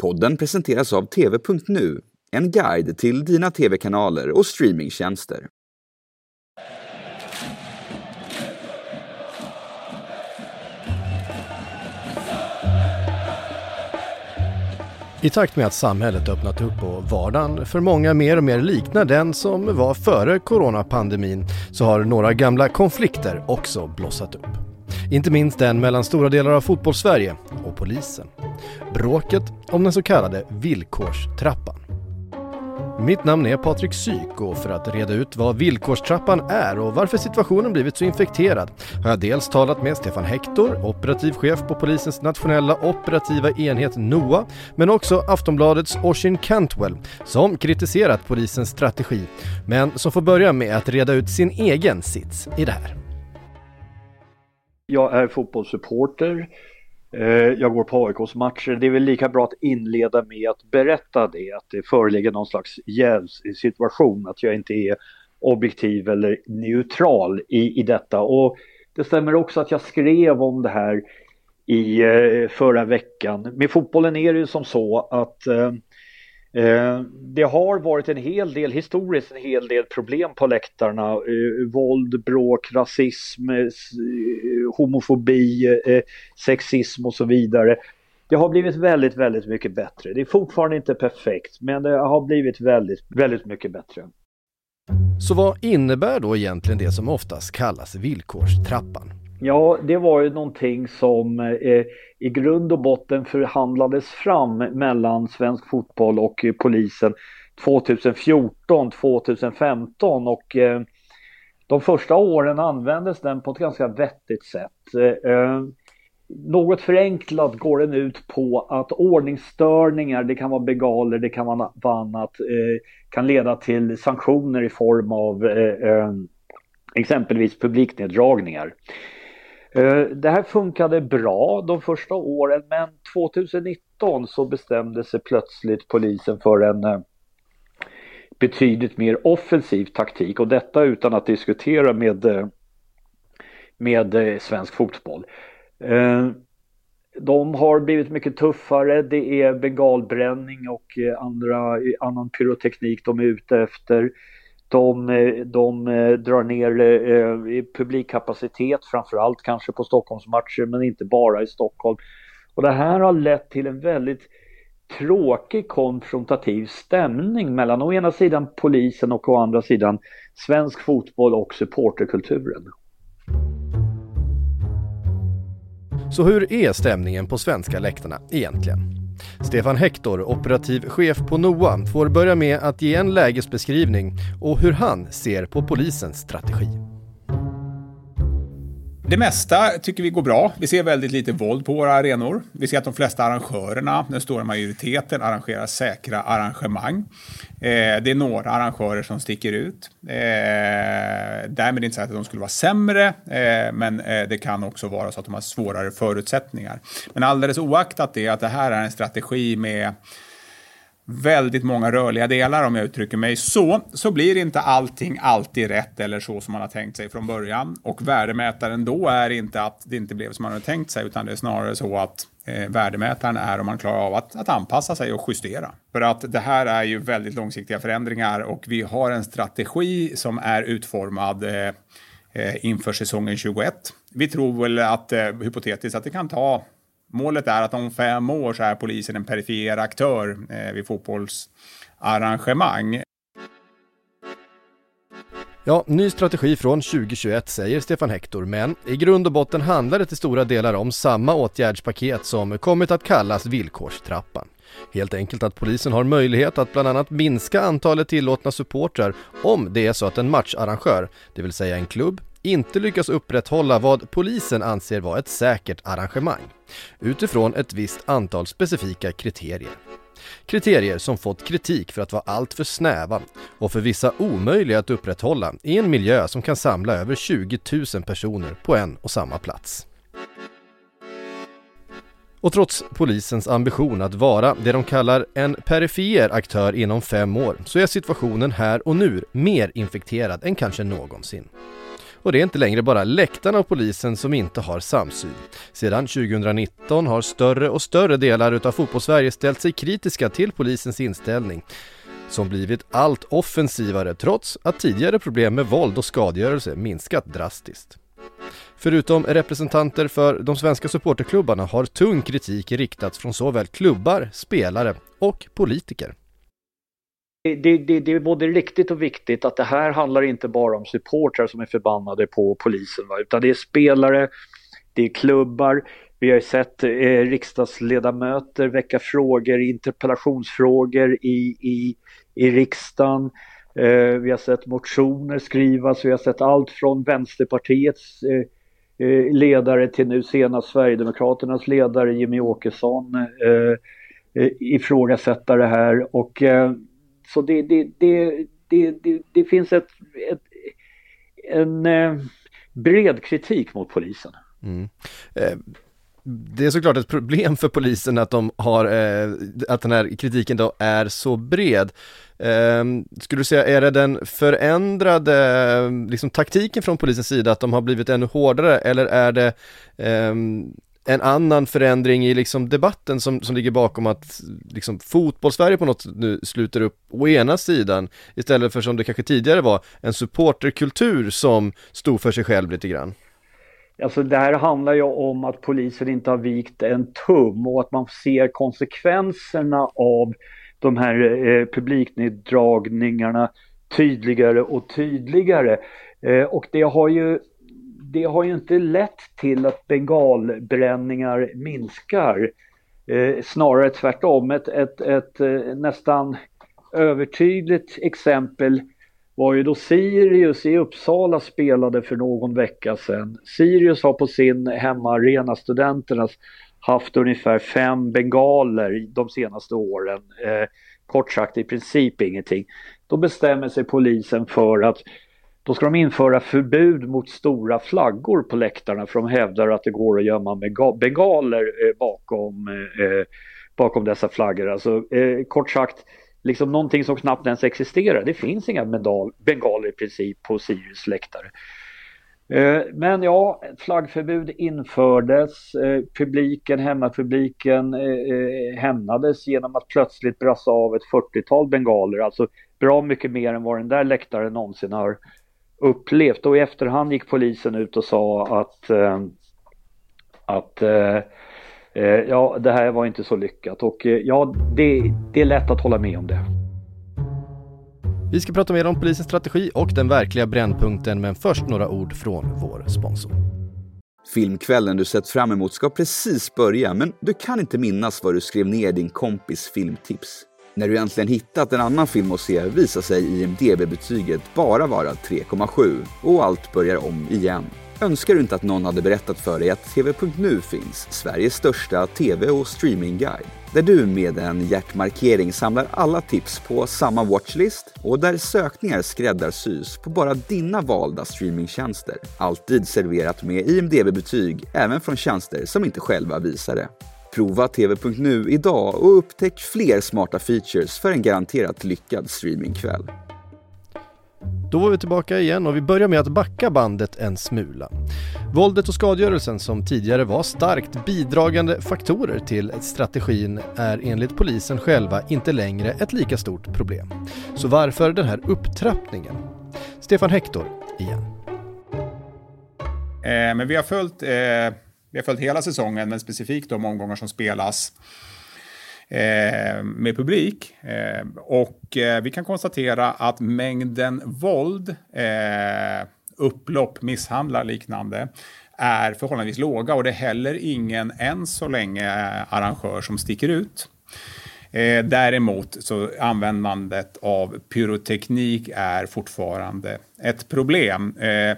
Podden presenteras av TV.nu, en guide till dina tv-kanaler och streamingtjänster. I takt med att samhället öppnat upp och vardagen för många mer och mer liknar den som var före coronapandemin så har några gamla konflikter också blossat upp. Inte minst den mellan stora delar av fotbollssverige och polisen. Bråket om den så kallade villkorstrappan. Mitt namn är Patrik Syk och för att reda ut vad villkorstrappan är och varför situationen blivit så infekterad har jag dels talat med Stefan Hector, operativ chef på polisens nationella operativa enhet NOA, men också Aftonbladets Oshin Cantwell som kritiserat polisens strategi, men som får börja med att reda ut sin egen sits i det här. Jag är fotbollssupporter. Eh, jag går på AIKs matcher. Det är väl lika bra att inleda med att berätta det, att det föreligger någon slags jävssituation, att jag inte är objektiv eller neutral i, i detta. Och det stämmer också att jag skrev om det här i eh, förra veckan. Med fotbollen är det ju som så att Eh, Eh, det har varit en hel del, historiskt en hel del problem på läktarna. Eh, våld, bråk, rasism, eh, homofobi, sexism och så vidare. Det har blivit väldigt, väldigt mycket bättre. Det är fortfarande inte perfekt, men det har blivit väldigt, väldigt mycket bättre. Så vad innebär då egentligen det som oftast kallas villkorstrappan? Ja, det var ju någonting som eh, i grund och botten förhandlades fram mellan svensk fotboll och eh, polisen 2014, 2015 och eh, de första åren användes den på ett ganska vettigt sätt. Eh, eh, något förenklat går den ut på att ordningsstörningar, det kan vara begaler, det kan vara annat, eh, kan leda till sanktioner i form av eh, eh, exempelvis publikneddragningar. Eh, det här funkade bra de första åren men 2019 så bestämde sig plötsligt polisen för en eh, betydligt mer offensiv taktik och detta utan att diskutera med, eh, med svensk fotboll. De har blivit mycket tuffare, det är bengalbränning och andra, annan pyroteknik de är ute efter. De, de eh, drar ner eh, publikkapacitet, framförallt kanske på Stockholmsmatcher, men inte bara i Stockholm. Och det här har lett till en väldigt tråkig konfrontativ stämning mellan å ena sidan polisen och å andra sidan svensk fotboll och supporterkulturen. Så hur är stämningen på svenska läktarna egentligen? Stefan Hector, operativ chef på NOA, får börja med att ge en lägesbeskrivning och hur han ser på polisens strategi. Det mesta tycker vi går bra. Vi ser väldigt lite våld på våra arenor. Vi ser att de flesta arrangörerna, den stora majoriteten, arrangerar säkra arrangemang. Eh, det är några arrangörer som sticker ut. Eh, därmed inte sagt att de skulle vara sämre, eh, men eh, det kan också vara så att de har svårare förutsättningar. Men alldeles oaktat det, att det här är en strategi med väldigt många rörliga delar om jag uttrycker mig så, så blir inte allting alltid rätt eller så som man har tänkt sig från början. Och värdemätaren då är inte att det inte blev som man hade tänkt sig, utan det är snarare så att eh, värdemätaren är om man klarar av att, att anpassa sig och justera. För att det här är ju väldigt långsiktiga förändringar och vi har en strategi som är utformad eh, eh inför säsongen 21. Vi tror väl att eh, hypotetiskt att det kan ta Målet är att om fem år så är polisen en perifer aktör eh, vid fotbollsarrangemang. Ja, ny strategi från 2021 säger Stefan Hector, men i grund och botten handlar det till stora delar om samma åtgärdspaket som kommit att kallas villkorstrappan. Helt enkelt att polisen har möjlighet att bland annat minska antalet tillåtna supportrar om det är så att en matcharrangör, det vill säga en klubb, inte lyckas upprätthålla vad polisen anser vara ett säkert arrangemang utifrån ett visst antal specifika kriterier. Kriterier som fått kritik för att vara alltför snäva och för vissa omöjliga att upprätthålla i en miljö som kan samla över 20 000 personer på en och samma plats. Och trots polisens ambition att vara det de kallar en perifer aktör inom fem år så är situationen här och nu mer infekterad än kanske någonsin. Och det är inte längre bara läktarna och polisen som inte har samsyn. Sedan 2019 har större och större delar utav fotbollssverige ställt sig kritiska till polisens inställning som blivit allt offensivare trots att tidigare problem med våld och skadegörelse minskat drastiskt. Förutom representanter för de svenska supporterklubbarna har tung kritik riktats från såväl klubbar, spelare och politiker. Det, det, det, är både riktigt och viktigt att det här handlar inte bara om supportrar som är förbannade på polisen, va? utan det är spelare, det är klubbar, vi har sett eh, riksdagsledamöter väcka frågor, interpellationsfrågor i, i, i riksdagen. Eh, vi har sett motioner skrivas, vi har sett allt från Vänsterpartiets eh, eh ledare till nu senast Sverigedemokraternas ledare Jimmy Åkesson eh, eh, ifrågasätta det här. Och, eh, så det, det, det, det, det, finns ett, ett en eh, bred kritik mot polisen. Mm eh, det är såklart ett problem för polisen att de har, eh, att den här kritiken då är så bred. Eh, skulle du säga, är det den förändrade eh, liksom, taktiken från polisens sida, att de har blivit ännu hårdare, eller är det en annan förändring i liksom debatten som, som ligger bakom att liksom fotbollssverige på något nu sluter upp å ena sidan istället för som det kanske tidigare var en supporterkultur som stod för sig själv lite grann? Alltså det här handlar ju om att polisen inte har vikt en tum och att man ser konsekvenserna av de här eh, publikneddragningarna tydligare och tydligare. Eh, och det har ju det har ju inte lett till att bengalbränningar minskar. Eh, snarare tvärtom. Ett, ett, ett, eh, nästan övertydligt exempel var ju då Sirius i Uppsala spelade för någon vecka sedan. Sirius har på sin hemmaarena, Studenternas, haft ungefär fem bengaler de senaste åren. Eh, kort sagt i princip ingenting. Då bestämmer sig polisen för att då ska de införa förbud mot stora flaggor på läktarna för de hävdar att det går att gömma bengaler eh, bakom, eh, bakom dessa flaggor. Alltså eh, kort sagt liksom någonting som knappt ens existerar. Det finns inga medal, bengaler i princip på Sirius läktare. Eh, men ja, flaggförbud infördes. Eh, publiken, hemmapubliken hämnades genom att plötsligt brassa av ett 40-tal bengaler. Alltså bra mycket mer än vad den där läktaren någonsin har upplevt. Och i efterhand gick polisen ut och sa att, att Eh, ja, det här var inte så lyckat och eh, ja, det, det är lätt att hålla med om det. Vi ska prata mer om polisens strategi och den verkliga brännpunkten, men först några ord från vår sponsor. Filmkvällen du sett fram emot ska precis börja, men du kan inte minnas vad du skrev ner din kompis filmtips. När du äntligen hittat en annan film att se visar sig IMDB-betyget bara vara 3,7 och allt börjar om igen. Önskar du inte att någon hade berättat för dig att TV.nu finns, Sveriges största TV och streamingguide. Där du med en hjärtmarkering samlar alla tips på samma watchlist och där sökningar skräddarsys på bara dina valda streamingtjänster. Alltid serverat med IMDB-betyg, även från tjänster som inte själva visar det. Prova TV.nu idag och upptäck fler smarta features för en garanterat lyckad streamingkväll. Då var vi tillbaka igen och vi börjar med att backa bandet en smula. Våldet och skadegörelsen som tidigare var starkt bidragande faktorer till strategin är enligt polisen själva inte längre ett lika stort problem. Så varför den här upptrappningen? Stefan Hector igen. Eh, men vi har följt eh, vi har följt hela säsongen, men specifikt de omgångar som spelas eh, med publik. Eh, och eh, vi kan konstatera att mängden våld, eh, upplopp, misshandlar liknande är förhållandevis låga och det är heller ingen än så länge eh, arrangör som sticker ut. Eh, däremot så användandet av pyroteknik är fortfarande ett problem. Eh,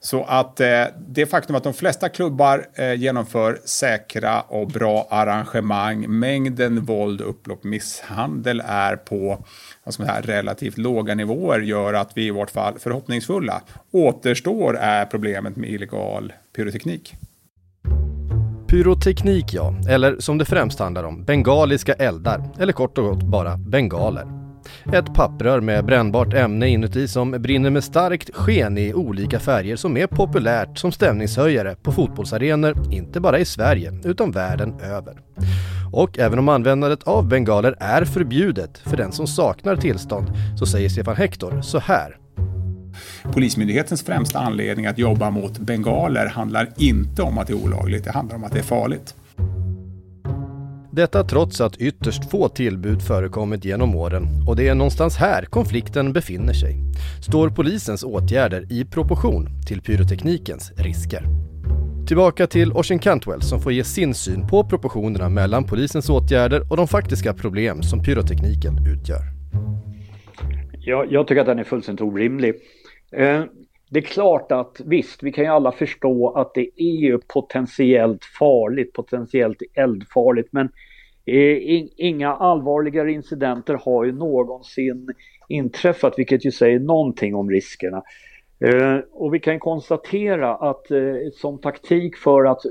så att eh, det faktum att de flesta klubbar eh, genomför säkra och bra arrangemang, mängden våld, upplopp, misshandel är på vad ska man säga, relativt låga nivåer gör att vi i vart fall förhoppningsfulla. Återstår är problemet med illegal pyroteknik. Pyroteknik ja, eller som det främst handlar om, bengaliska eldar, eller kort och gott bara bengaler. Ett papprör med brännbart ämne inuti som brinner med starkt sken i olika färger som är populärt som stämningshöjare på fotbollsarenor, inte bara i Sverige utan världen över. Och även om användandet av bengaler är förbjudet för den som saknar tillstånd så säger Stefan Hector så här. Polismyndighetens främsta anledning att jobba mot bengaler handlar inte om att det är olagligt, det handlar om att det är farligt. Detta trots att ytterst få tillbud förekommit genom åren och det är någonstans här konflikten befinner sig. Står polisens åtgärder i proportion till pyroteknikens risker? Tillbaka till Oshin Cantwell som får ge sin syn på proportionerna mellan polisens åtgärder och de faktiska problem som pyrotekniken utgör. Jag, jag tycker att den är fullständigt orimlig. Eh, det är klart att visst, vi kan ju alla förstå att det är ju potentiellt farligt, potentiellt eldfarligt, men eh, Eh, inga allvarligare incidenter har ju någonsin inträffat, vilket ju säger någonting om riskerna. Eh, och vi kan konstatera att eh, som taktik för att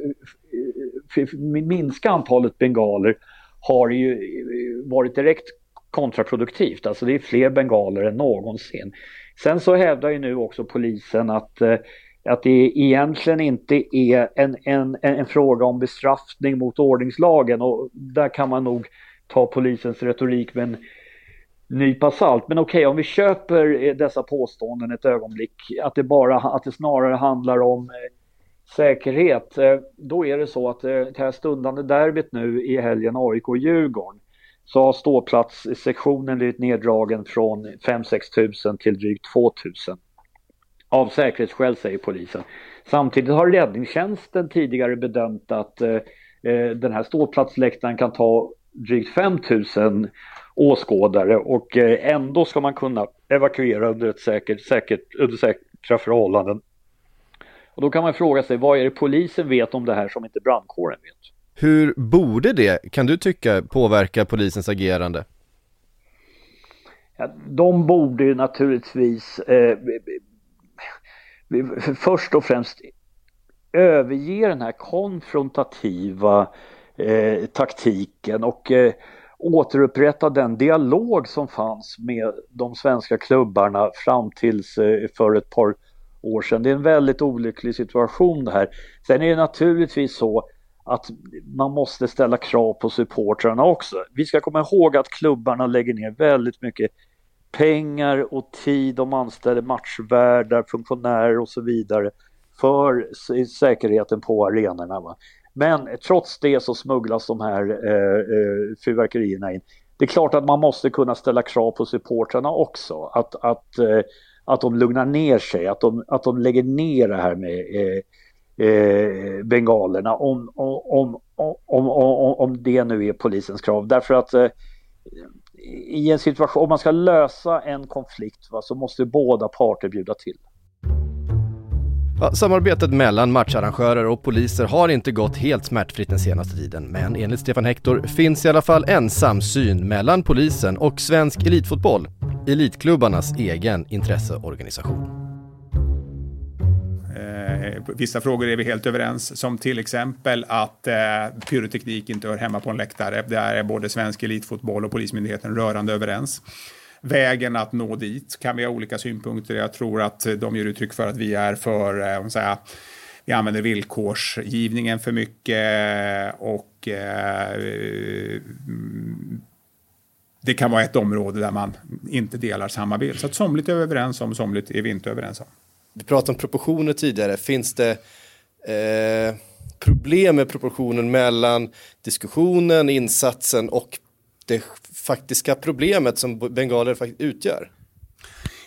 minska antalet bengaler har ju varit direkt kontraproduktivt. Alltså det är fler bengaler än någonsin. Sen så hävdar ju nu också polisen att, eh, att det egentligen inte är en, en, en fråga om bestraffning mot ordningslagen och där kan man nog ta polisens retorik med en nypa salt. Men okej, okay, om vi köper eh, dessa påståenden ett ögonblick, att det, bara, att det snarare handlar om eh, säkerhet, eh, då är det så att det här stundande derbyt nu i helgen AIK-Djurgården så har ståplatssektionen blivit neddragen från 5-6 tusen till drygt 2 tusen. Av säkerhetsskäl säger polisen. Samtidigt har räddningstjänsten tidigare bedömt att eh, eh den här ståplatsläktaren kan ta drygt 5 tusen åskådare och eh, ändå ska man kunna evakuera under, ett säkert, säkert, under säkra förhållanden. Och då kan man fråga sig vad är det polisen vet om det här som inte brandkåren vet? Hur borde det, kan du tycka, påverka polisens agerande? Ja, de borde ju naturligtvis eh, först och främst överge den här konfrontativa eh, taktiken och eh, återupprätta den dialog som fanns med de svenska klubbarna fram tills eh, för ett par år sedan. Det är en väldigt olycklig situation det här. Sen är det naturligtvis så att man måste ställa krav på supportrarna också. Vi ska komma ihåg att klubbarna lägger ner väldigt mycket pengar och tid. De anställer matchvärdar, funktionärer och så vidare för säkerheten på arenorna. Va? Men trots det så smugglas de här eh, eh, fyrverkerierna in. Det är klart att man måste kunna ställa krav på supportrarna också. Att, att, eh, att de lugnar ner sig, att de, att de lägger ner det här med eh, eh, bengalerna om, om, om, om, om, det nu är polisens krav. Därför att eh, i en situation, om man ska lösa en konflikt va, så måste båda parter bjuda till. Ja, samarbetet mellan matcharrangörer och poliser har inte gått helt smärtfritt den senaste tiden, men enligt Stefan Hector finns i alla fall en samsyn mellan polisen och svensk elitfotboll, elitklubbarnas egen intresseorganisation. Eh, vissa frågor är vi helt överens, som till exempel att eh, pyroteknik inte hör hemma på en läktare. Där är både svensk elitfotboll och Polismyndigheten rörande överens. Vägen att nå dit kan vi ha olika synpunkter. Jag tror att de ger uttryck för att vi är för, eh, säga, vi använder villkorsgivningen för mycket och eh, det kan vara ett område där man inte delar samma bild. Så att somligt är vi överens om, somligt är vi inte överens om. Vi pratade om proportioner tidigare. Finns det eh, problem med proportionen mellan diskussionen, insatsen och det faktiska problemet som bengaler faktiskt utgör?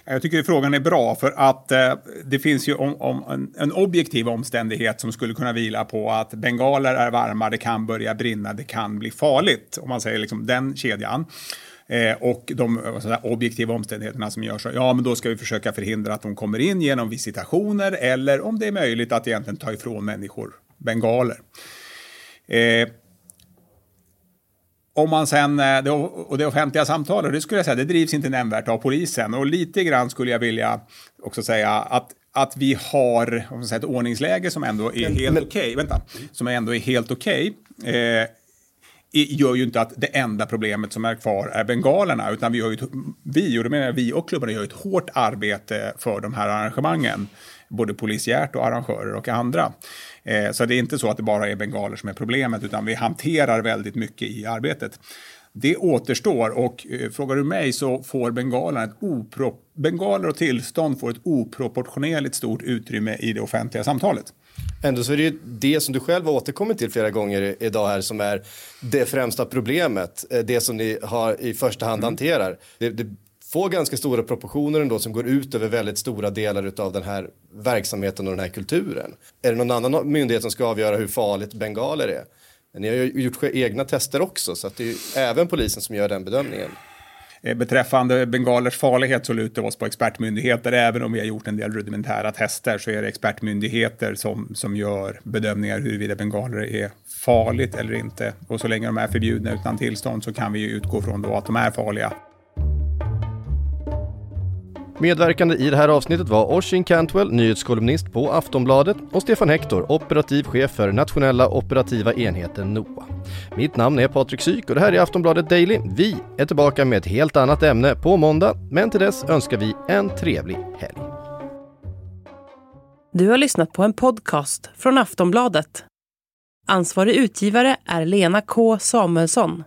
Jag tycker frågan är bra för att eh, det finns ju om, om en, en, objektiv omständighet som skulle kunna vila på att bengaler är varma, det kan börja brinna, det kan bli farligt. Om man säger liksom den kedjan. Eh, och de sådär, objektiva omständigheterna som gör så, ja men då ska vi försöka förhindra att de kommer in genom visitationer eller om det är möjligt att egentligen ta ifrån människor bengaler. Eh, om man sen, eh, och det offentliga samtalet, det skulle jag säga, det drivs inte nämnvärt av polisen. Och lite grann skulle jag vilja också säga att att vi har säga, ett ordningsläge som ändå är helt okej. Okay, vänta, som ändå är helt okej. Okay. Eh, gör ju inte att det enda problemet som är kvar är bengalerna, utan vi, gör ett, vi och då menar jag vi och klubbarna gör ett hårt arbete för de här arrangemangen, både polisiärt och arrangörer och andra. Eh, så det är inte så att det bara är bengaler som är problemet, utan vi hanterar väldigt mycket i arbetet. Det återstår och eh, frågar du mig så får bengaler, ett opro, bengaler och tillstånd får ett oproportionerligt stort utrymme i det offentliga samtalet. Ändå så är det ju det som du själv har återkommit till flera gånger idag här som är det främsta problemet. Eh, det som ni har i första hand mm. hanterar. Det, det får ganska stora proportioner ändå som går ut över väldigt stora delar av den här verksamheten och den här kulturen. Är det någon annan myndighet som ska avgöra hur farligt bengaler är? Ni har ju gjort egna tester också så att det är även polisen som gör den bedömningen. Eh, beträffande bengalers farlighet så lutar vi oss på expertmyndigheter. Även om vi har gjort en del rudimentära tester så är det expertmyndigheter som, som gör bedömningar huruvida bengaler är farligt eller inte. Och så länge de är förbjudna utan tillstånd så kan vi utgå från då att de är farliga. Medverkande i det här avsnittet var Oshin Cantwell, nyhetskolumnist på Aftonbladet och Stefan Hector, operativ chef för nationella operativa enheten NOA. Mitt namn är Patrik Syk och det här är Aftonbladet Daily. Vi är tillbaka med ett helt annat ämne på måndag, men till dess önskar vi en trevlig helg. Du har lyssnat på en podcast från Aftonbladet. Ansvarig utgivare är Lena K Samuelsson.